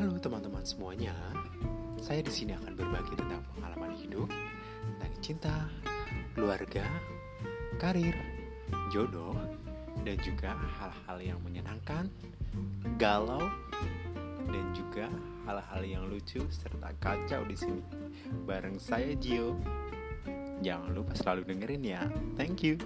halo teman-teman semuanya. Saya di sini akan berbagi tentang pengalaman hidup, tentang cinta, keluarga, karir, jodoh, dan juga hal-hal yang menyenangkan, galau, dan juga hal-hal yang lucu serta kacau di sini. Bareng saya Gio. Jangan lupa selalu dengerin ya. Thank you.